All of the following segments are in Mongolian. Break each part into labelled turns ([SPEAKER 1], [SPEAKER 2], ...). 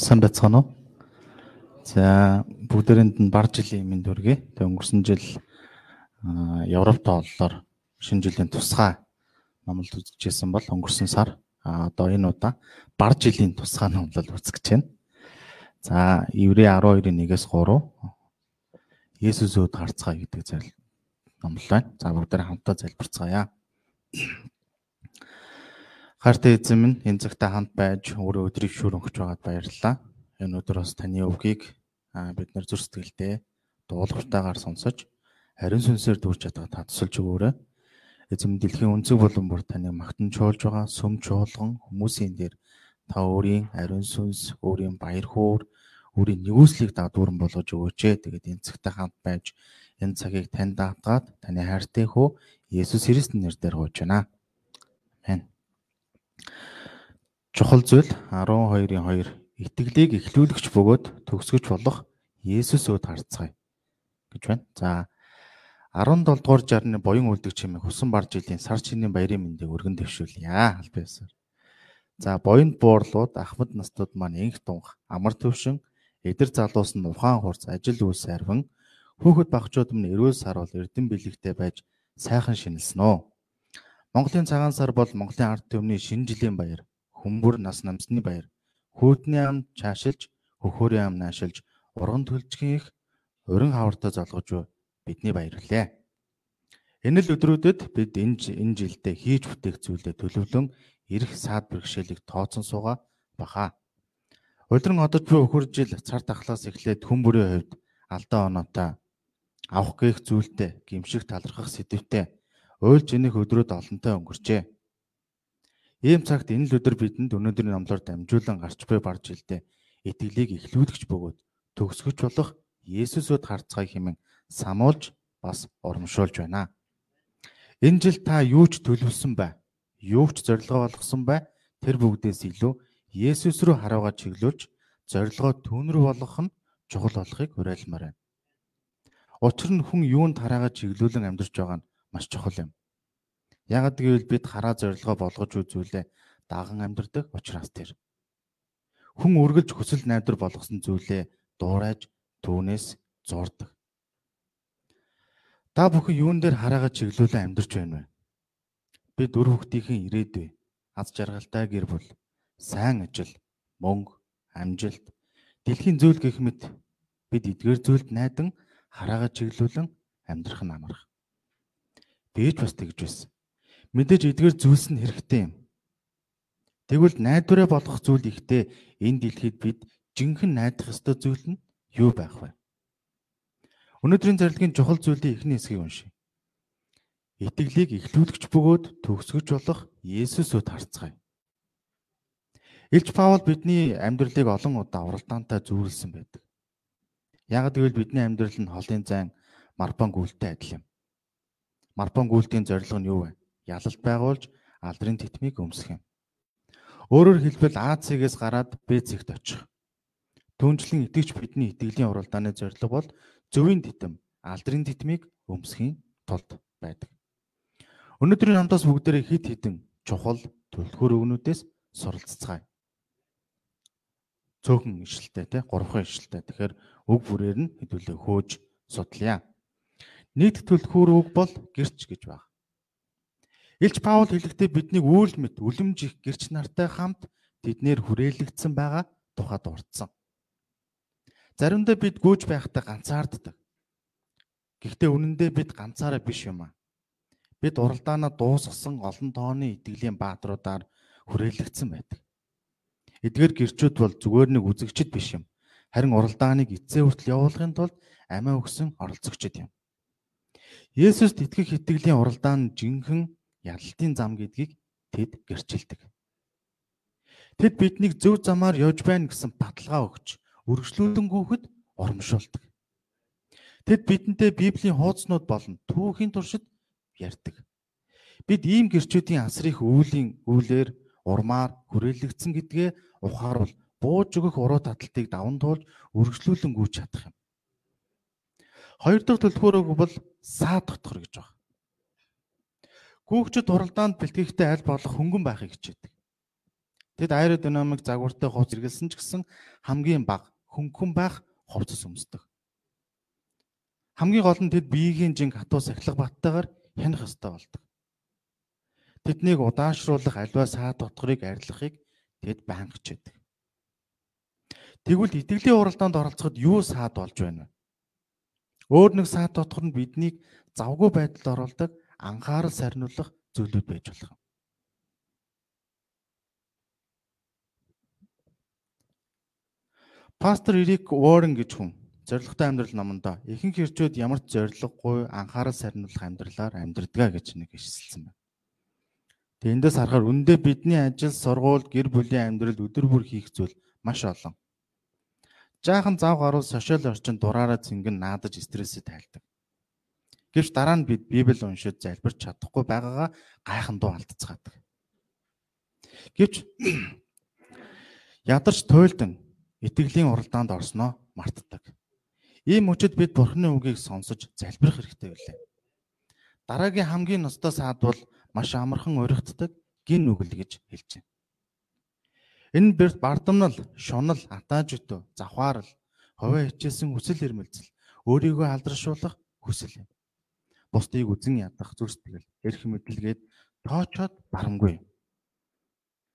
[SPEAKER 1] Сайн байцгаана уу? За бүгдээрэнд нь бар жилийн мэнд хүргэе. Тэг өнгөрсөн жил Европт оллоор шинэ жилийн тусгай номлолт үзчихсэн бол өнгөрсөн сар одоо энэ удаа бар жилийн тусгай номлол үзэж байна. За Еврей 12-ийн 1-ээс 3 Есүс өд харцгаа гэдэг зал номлол байна. За бүгдээр хамтдаа залбирцгаая. Хайртай эзэн минь энэ цагтаа хамт байж өөрөө өдрийг шүүр өгч байгаад баярлалаа. Энэ өдөр бас таны үгийг бид нар зүр сэтгэлдээ дуулууртайгаар сонсож ариун сүнсээр дүүрч чадгаа та тусалж өгөөрэй. Эзэм дэлхийн өнцөг болон бүр таныг магтан чуулж байгаа сүм чуулган хүмүүсийн дээр та өөрийн ариун сүнс, өөрийн баяр хөөр, өөрийн нэгүслийг дадууран болгож өгөөч. Тэгээд энэ цагтаа хамт байж энэ цагийг танд даатгаад таны хайртай хөө Есүс Христосийн нэрээр гуйж байна. Амен. Чухал зүйл 12-ын 2 итгэлийг эхлүүлэгч бөгөөд төгсгөж болох Есүс өд харцгаая гэж байна. За 17 дугаар жарны буян үлдэг чимээ хүсэн бар жилийн сар чиний баярын мэндийг өргөн дэвшүүлье. Албаасаар. За буянд буурлууд ахмад настууд маань инх тунх амар төвшин эдэр залуус нь ухаан хурц ажил үйл сайрван хүүхэд багчууд минь эрүүл сарвал эрдэм бэлэгтэй байж сайхан шинэлсэн үү. Монголын цагаан сар бол Монголын ард түмний шинэ жилийн баяр, хүмбэр нас намсны баяр. Хүүдний ам чаашилж, хөхөөрийн ам наашилж, урган төлжгийн их урин хавартай залгож бидний баярлалаа. Энэ л өдрүүдэд бид энэ энэ жилдээ хийж бүтээх зүйлээ төлөвлөн эрх саад бэрхшээлийг тооцсон суугаа баха. Улиран одож буй өхөр жил цар тахлаас эхлээд хүн бүрийн хувьд алдаа оноотой авах гээх зүйлтэй гимшиг талархах сэдвтэй уйлж энэх өдрүүд олонтой өнгөрчээ. Ийм цагт энэ л өдөр бидэнд өнөөдрийн номлоор дамжуулан гарч буй барж жилдээ итгэлийг эхлүүлэгч бөгөөд төгсгөж болох Есүсөд харцгаая хэмээн самуулж бас урамшуулж байна. Энэ жил та юу ч төлөвлөсөн бай, юу ч зорилгоо болгосон бай, тэр бүгдээс илүү Есүс рүү хараагаа чиглүүлж зорилгоо түүн рүү болгох нь чухал болохыг уриалмаар байна. Учир нь хүн юунд хараагаа чиглүүлэн амьдарч байгаа нь маш чухал юм. Ягд гэвэл бид хараа зорилгоо болгож үзүүлээ даган амьдрдаг учраас тэр. Хүн үргэлж хүсэл найдвар болгосон зүйлээ дуурайж түүнээс зурдаг. Та бүхэн юун дээр хараагаа чиглүүлэн амьдарч байна вэ? Би дөрөв хүүхдийн ирээдүй, аз жаргалтай гэр бүл, сайн ажил, мөнгө, амжилт, дэлхийн зүйл гэх мэт бид эдгээр зүйлд найдан хараагаа чиглүүлэн амьдрах нь амарх. Би ч бас тэгж байсан. Мэдээж эдгээр зүйлс нь хэрэгтэй юм. Тэгвэл найдвараа болгох зүйл ихтэй энэ дэлхийд бид жинхэнэ найдах ёстой зүйл нь юу байх вэ? Өнөөдрийн зарилгын чухал зүйлийн эхний хэсгийг уншъя. Итгэлийг эхлүүлэгч бөгөөд төгсгөж болох Есүсөд харцгаая. Илч Паул бидний амьдралыг олон удаа уралдаантай зүүрлсэн байдаг. Яг гэвэл бидний амьдрал нь холын зайн марпан гүйлтэй адил юм. Марпан гүйлтийн зорилго нь юу вэ? Ялалт байгуулж алдрын титмийг өмсөх юм. Өөрөөр хэлбэл АЦ-гээс гараад БЦ-т очих. Түүнчлэн итгэж бидний итгэлийн уралдааны зорилго бол зөвийн титэм, алдрын титмийг өмсөхийн тулд байдаг. Өнөөдрийн хамтаас бүгдээрээ хит хитэн чухал төлхөр өгнүүдээс суралццгаая. Цөөхөн ишлэлтэй тий, гурван ишлэлтэй. Тэгэхээр үг бүрээр нь хэдүүлээ хөөж судлаа. Нийт төлхүүр үг бол гэрч гэж байна. Илч Паул хэлэхдээ бидний үйл мэд үлэмж их гэрч нартай хамт тэднэр хүрээлэгдсэн байгаа тухайд урдсан. Заримдаа бид гүйж байхдаа ганцаарддаг. Гэхдээ үнэндээ бид ганцаараа биш юм аа. Бид уралдаанаа дуусгасан олон тооны итгэлийн баатруудаар хүрээлэгдсэн байдаг. Эдгээр гэрчүүд бол зүгээр нэг үзэгчд биш юм. Харин уралдааныг эцсээ хүртэл явуулахын тулд амиа өгсөн оролцогчд юм. Есүст итгэх итгэлийн уралдаан жинхэнэ ялалтын зам гэдгийг тэд гэрчилдэг. Тэд биднийг зөв замаар явж байна гэсэн баталгаа өгч үргэлжлүүлэнгүүхэд урамшуулдаг. Тэд бидэнтэй Библийн хуудаснууд болон түүхийн туршид ярьдаг. Бид ийм гэрчүүдийн асрын үүлийн үйлээр урмаар хүрээлэгдсэн гэдгээ ухааруул бууж өгөх уруу таталтыг даван туулж үргэлжлүүлэн гүйж чадах юм. Хоёр дахь төлхөөрөг бол саа дотгор гэж байна. Гүүгчд уралдаанд бэлтгэхдээ аль болох хөнгөн байхыг хичээдэг. Тэд аэродинамик загвартай хувц хэрэгэлсэн ч гэсэн хамгийн бага хөнгөн байх хувцас өмсдөг. Хамгийн гол нь тэд биеийн жинг хатуу сахилга баттайгаар хянах ёстой болдог. Тэднийг удаашруулах альва саад дотгорыг арилгахыг тэд байнга хичээдэг. Тэгвэл итгэлийн уралдаанд оролцоход юу саад болж байна вэ? Өөр нэг саад дотгор нь биднийг завгүй байдалд оруулдаг анхаарал сарниулах зүйлүүд байж болох юм. Пастор Эрик Уоррен гэж хүн зоригтой амьдрал номондоо ихэнх хэрчүүд ямар ч зориггүй анхаарал сарниулах амьдралаар амьдрдгаа гэж нэг ишсэлсэн байна. Тэгээ эндээс харахаар үндэ бидний ажил, сургууль, гэр бүлийн амьдрал өдөр бүр хийх зүйл маш олон. Жаахан зав гаруул сошиал орчин дураараа цэнгэн наадаж стрессэд тайлдаг. Гэвч дараа нь бид Библийг уншиж залбирч чадахгүй байгаагаа гайхан дуу алдцгаадаг. Гэвч ядарч туйлдан итгэлийн уралдаанд орсноо мартдаг. Ийм үчид бид Бурхны үгийг сонсож залбирах хэрэгтэй байлаа. Дараагийн хамгийн ностой саад бол маш амархан уригддаг гин үгэл гэж хэлж байна. Энэ бэрт бардамнал, шунал, атааж өтөө, завхаарл, ховоо хичээсэн хүсэл эрмэлзэл, өөрийгөө алдаршуулах хүсэл юм. Бусдыг үзен ядах зүр сэтгэл, эрх мэдлгээд тоочоод барамгүй.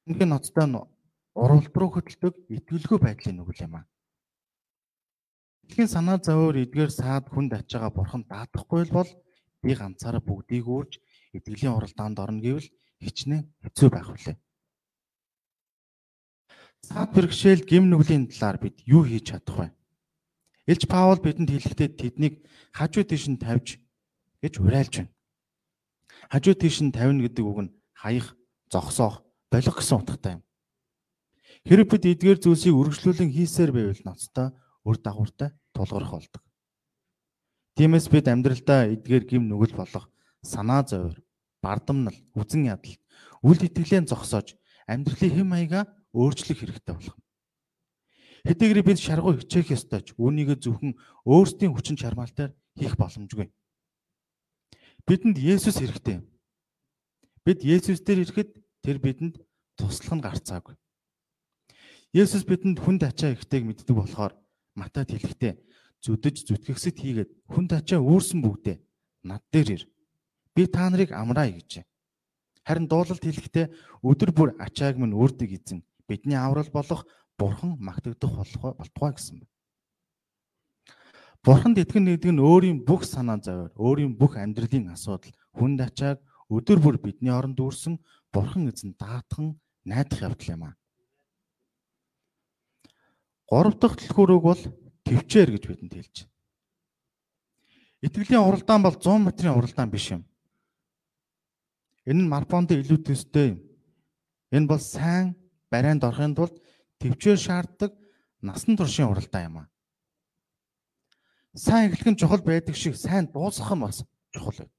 [SPEAKER 1] Ингээд ноцтой нь уралд руу хөдөлдөг итгэлгүй байдлын нүгэл юм аа. Итгэхийн санаа зовоор эдгээр саад хүнд ачаага бурхан даатахгүй бол би ганцаараа бүгдийг үүрж итгэлийн уралдаанд орно гэвэл хичнээн хэцүү байх үлээ. Саад бэрхшээл гим нүглийн талаар бид юу хийж чадах вэ? Илж Паул бидэнд хэлэхдээ тэднийг хажуу тийш нь тавьж гэж уриалж байна. Хажуу тийш нь тавина гэдэг үг нь хаях, зогсоох, болох гэсэн утгатай юм. Хэрэг бид эдгээр зүйлсийг үргэлжлүүлэн хийсээр байвал ноцтой үр дагавартай тулгарх болдог. Тиймээс бид амьдралдаа эдгээр гим нүгэл болох санаа зовир, бардамнал, үзэн ядалт, үл итгэлээ зогсоож амьдралын хэм маягаа өөрчлөх хэрэгтэй болох. Хэдийгээр бид шаргуу хичээх ёстой ч үүнийг зөвхөн өөрсдийн хүчин чармаалтаар хийх боломжгүй. Бидэнд Есүс хэрэгтэй. Бид Есүс дээр ирэхэд тэр бидэнд туслах нь гарцаагүй. Есүс бидэнд хүнд ачаа ихтэйг мэддэг болохоор Матад хэлэхдээ зүдэж зүтгэгсэд хийгээд хүнд ачаа үүрсэн бүгдээ над дээр ир. Би та нарыг амраа гэжээ. Харин дуулалт хэлэхдээ өдөр бүр ачааг минь өөрдөг эзэн бидний аврал болох бурхан магтагдах болтугай гэсэн байна. Бурханд итгэн нэгдэг нь өөрийн бүх санаа зовоор, өөрийн бүх амьдралын асуудал, хүнд ачааг өдөр бүр бидний оронд дүүрсэн бурхан эзэн даатхан найдах явдал юм аа. Гурав дахь түлхүүрөг бол төвчээр гэж бидэнд хэлж байна. Итгэлийн уралдаан бол 100 метрийн уралдаан биш юм. Энэ нь марафонд илүү төстэй юм. Энэ бол сайн барайнд орохын тулд төвчээр шаарддаг насан туршийн уралдаан юм аа. Сайн эхлэх нь чухал байдаг шиг сайн дуусгах нь бас чухал байна.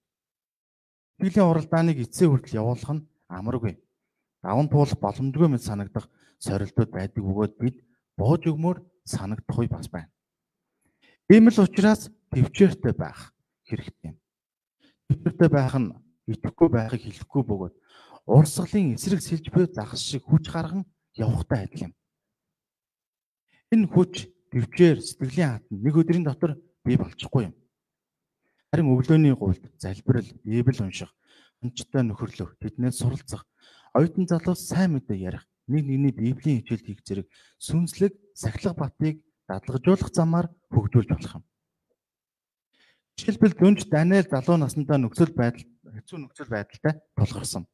[SPEAKER 1] Итгэлийн уралдааныг эцсийн хүртэл явуулах нь амаргүй. Даван туулах боломжгүй мэт санагдах сорилтууд байдаг бөгөөд бид бууж өгмөр санагдах үе бас байна. Ийм л учраас төвчээртэй байх хэрэгтэй юм. Төвчээртэй байх нь итгэхгүй байхыг хэлэхгүй бөгөөд урсгалын эсрэг сэлж буй загас шиг хүч гарган явахтай адил юм. Энэ хүч төвчээр сэтгэлийн хатанд нэг өдрийн дотор бий болчихгүй юм. Харин өглөөний гуйлд залбирал, Библи унших, хончтой нөхөрлөх, тэднээс суралцах, оюутан залуус сайн мэдээ ярих, нэг нэгний Библийн хичээлд хийх зэрэг сүнслэг сахилга батыг дадлагжуулах замаар хөгжүүлж болох юм. Жишээлбэл дүнж Даниэл залуу наснда нөхцөл байдал хэцүү нөхцөл байдалтай тулгарсан.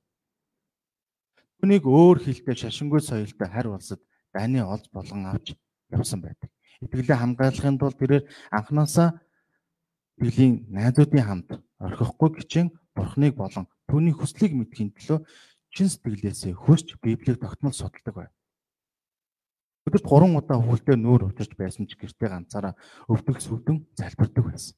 [SPEAKER 1] Түүнийг өөр хилтэй шашингүй соёлтой харь улсад Дани олж болгон авч явсан байдаг. Итгэлээ хамгаалахын тулд тэрээр анханасаа Библийн найзуудын хамт орхихгүй гिचэн Бурхныг болон түүний хүслийг мэдхийн төлөө чин сэтгэлээсээ хүсч Библийг тогтмол судалдаг байв. Өдөрт 3 удаа хүлдээ нүүр учирч байсан ч гэртээ ганцаараа өвдөх сүвдэн залбирдаг байсан.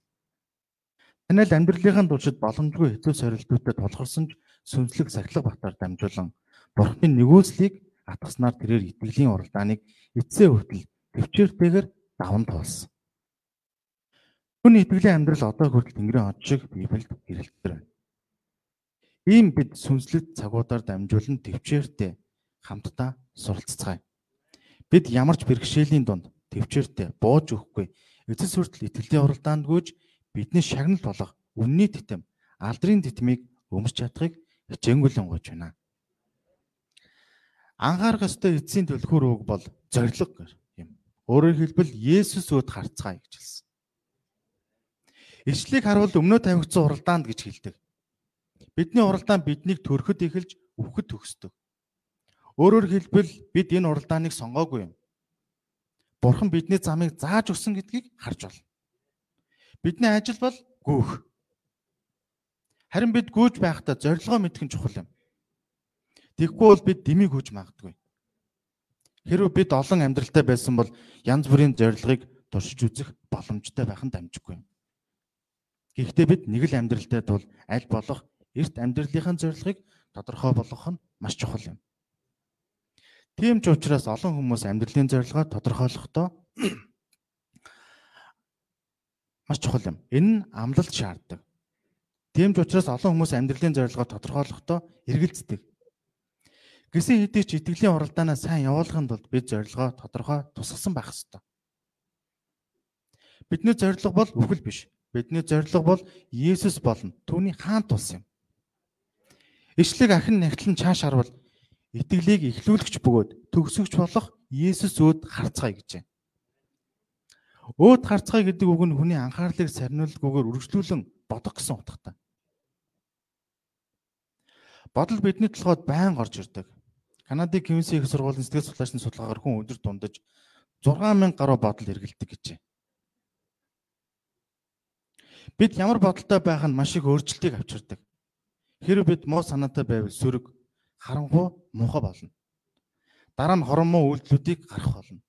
[SPEAKER 1] Танил амьдралынхаа туршид боломжгүй хэцүү сорилтуудад тулгарсан ч сүнслэг сахилга батаар дамжуулан Бурхны нэгүүлслийг атгаснаар тэрээр итгэлийн уралдааныг эцсээ хүртэл төвчээртэйгээр даван туулсан. Түүний итгэлийн амьдрал одоо хүртэл Тэнгэрийн хот шиг Библиэд хэрэглэдэг байна. Ийм бид сүнслэг цагуудаар дамжуулан төвчээртэй хамтдаа суралцгаая. Бид ямар ч бэрхшээлийн дунд төвчээртэй бууж өгөхгүй эцэс хүртэл итгэлийн уралдаанд гүйж бидний шагнал болох үнний тэтэм алдрын тэтмийг өмсч чадахыг хичээнгүйлэн гойж байна. Анхаарах ёстой эцсийн төлхөр үг бол зориг юм. Өөрөөр хэлбэл Есүс өөд харцгаая гэж хэлсэн. Ишлийг харуул өмнөө тавигдсан уралдаанд гэж хэлдэг. Бидний уралдаан биднийг төрөхөд эхэлж өвөхөд төгсдөг. Өөрөөр хэлбэл бид энэ уралдааныг сонгоогүй юм. Бурхан бидний замыг зааж өгсөн гэдгийг харж байна. Бидний ажил бол гүүх. Харин бид гүйж байхдаа зорилгоо мэдэх нь чухал юм. Тэгэхгүй бол бид дэмийг гүйж магадгүй. Хэрвээ бид олон амьдралтай байсан бол янз бүрийн зорилгыг туршиж үзэх боломжтой байх нь дамжиггүй. Гэхдээ бид нэг л амьдралтай тул аль болох эрт амьдралынхаа зорилгыг тодорхой болгох нь маш чухал юм. Тийм ч учраас олон хүмүүс амьдралын зорилгоо тодорхойлохдоо маш чухал юм. Энэ нь амлалт шаарддаг. Тийм ч учраас олон хүмүүс амьдралын зорилгоо тодорхойлохдоо эргэлздэг. Гэсэн хэдий ч итгэлийн уралдаанаа сайн явуулахын тулд бид зорилгоо тодорхой тусгасан байх ёстой. Бидний зорилго бол үхэл биш. Бидний зорилго бол Есүс болно. Түүний хаан тулс юм. Ишлэг ахин нягтлан чааш харвал итгэлийг эхлүүлэгч бөгөөд төгсөгч болох Есүс өөд харцгаая гэжээ. Өөд харцгаая гэдэг үг нь хүний анхаарлыг сарниулгүйгээр үргэлжлүүлэн бодох гэсэн утгатай. Бодол бидний толгойд байн орж ирдэг. Канадын Кимси их сургуулийн сэтгэл судлаачны судалгаагаар хүн өдөр дундаж 6000 гаруй бодол эргэлдэг гэжээ. Бид ямар бодолтой байх нь маш их өөрчлөлтийг авчирдаг. Хэрэв бид муу санаатай байвал сөрөг, харанхуй, муухай болно. Дараа нь хормоо үйлдэлүүдийг гарах болно.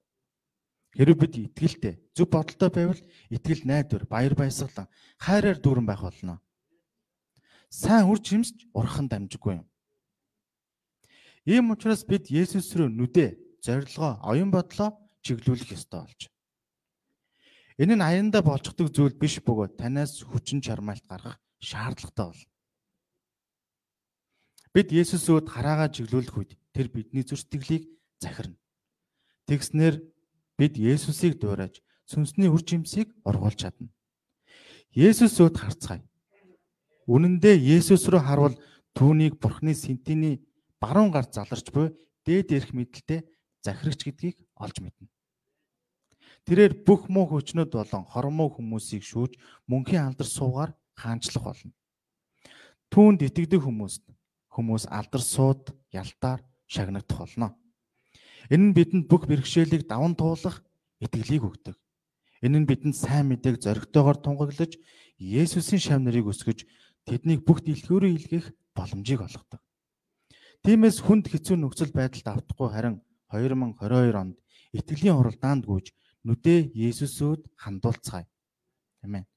[SPEAKER 1] Хэрэв бид итгэлтэй, зөв бодолтой байвал итгэл найдвар, баяр баясгалан, хайраар дүүрэн байх болно. Сайн үр жимсч урхан дамжиггүй юм. Ийм учраас бид Есүс рүү нүдэ, зорилгоо, оюун бодлоо чиглүүлэх ёстой болж. Энэ нь аяндаа болцдог зүйл биш бөгөөд танаас хүчин чармайлт гаргах шаардлагатай бол. Бид Есүсөөд хараагаа чиглүүлэх үед тэр бидний зүрстгэлийг захирна. Тэгснэр бид Есүсийг дуурайж сүнсний үр жимсийг оргуулж чадна. Есүсөөд харцгаая. Үнэн дээр Есүс рүү харвал түүнийг Бурхны сентиний баруун гар заларч буй дээд эрх мэдэлтэй захирагч гэдгийг олж мэднэ. Тэрээр бүх муу хүчнүүд болон хормоо хүмүүсийг шүүж мөнхийн алдар суугаар хаанчлах болно. Түүнд итгэдэг хүмүүст хүмүүс алдар сууд ялтаар шагнагдах болно. Энэ нь бидэнд бүх бэрхшээлийг даван туулах итгэлийг өгдөг. Энэ нь бидэнд сайн мэдээг зоригтойгоор тунгаглаж Есүсийн шав нарыг өсгөж тэднийг бүх дэлгүүрийн илгээх боломжийг олгодог. Тиймээс хүнд хэцүү нөхцөл байдалд автахгүй харин 2022 онд итгэлийн хуралдаанд гүйж нүдээ Есүсүүд хандуулцгаая. Амен.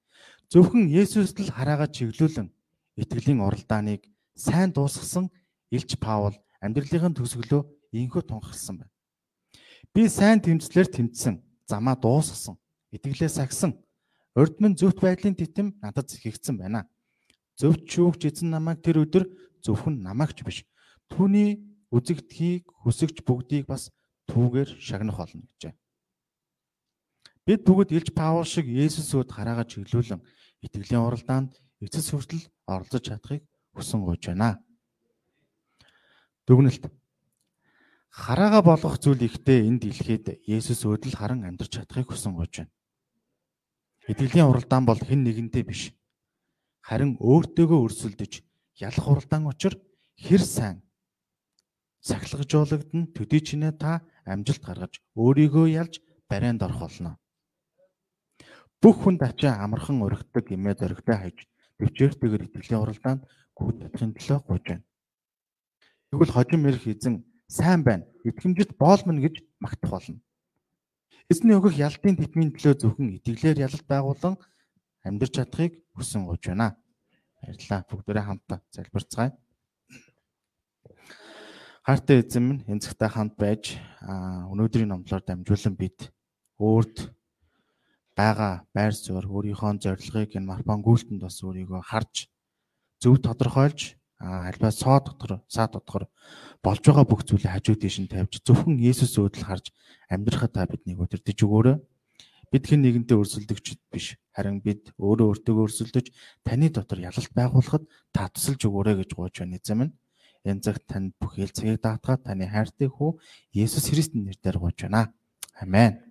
[SPEAKER 1] Зөвхөн Есүст л хараагаа чиглүүлэн итгэлийн уралдааныг сайн дуусгасан Илч Паул амьдралын төгсгөлөө инхүү тунхагласан байна. Би сайн тэмцлэр тэмцсэн, замаа дуусгасан, итгэлээ сагсан. Урд минь зөвхт байдлын титэм надад зэхэгдсэн байна. Зөвхт шүүгч эзэн намайг тэр өдөр зөвхөн намаагч биш. Түүний үзэгдхийг хүсэгч бүгдийг бас түүгээр шагнах болно гэжээ. Бид бүгд Илж Паул шиг Есүсүүд хараагаа чиглүүлэн итгэлийн уралдаанд эцэс хүртэл оролцож чадахыг хүсэн гуйж байна. Дүгнэлт. Хараагаа болгох зүйл ихтэй энэ дэлхийд Есүс өдөл харан амьдарч чадахыг хүсэн гуйж байна. Итгэлийн уралдаан бол хэн нэгэнтэй биш. Харин өөртөөгөө өрсөлдөж ялах уралдаан учир хэр сайн сахилгажуулагдана төдий чинээ та амжилт гаргаж өөрийгөө ялж барайнд орох болно. Бүх хүнд ачаа амархан өргөдөг эмээ дөргтэй хайж төвчээртэйгээр итгэлийн уралдаанд гүйд татахын төлөө гуйж байна. Тэгвэл хожим ирэх эзэн сайн байна. Итгэмжит боолмон гэж магтах болно. Эзний өгөх ялтын тэтмийн төлөө зөвхөн итгэлээр ялалт байгуулан амьдрч чадахыг хүсэн гуйж байна. Баярлалаа. Бүгдээрээ хамтдаа залбирцгаая. Хайртай эзэн минь энэ цагтаа хамт байж өнөөдрийн номлоор дамжуулан бид өөрт байгаа байр суурь өөрийнхөө зорилгыг энэ марпан гүйлтэнд бас өөрийгөө харж зөв тодорхойлж альбаа соо дотор саа дотор болж байгаа бүх зүйлийг хажуу тийш нь тавьж зөвхөн Есүс өөдөл харж амьдрахад та биднийг өдөрдөж өгөөрэй. Бид хэн нэгэнтэй өрсөлдөгч биш харин бид өөрөө өөртөө өрсөлдөж таны дотор ялалт байгуулахад та тусалж өгөөрэй гэж гуйж байна эзэм нь. Цагт танд бүхэл цагийг даатгаад таны хайртай хүү Есүс Христийн нэрээр гуйж байна. Амен.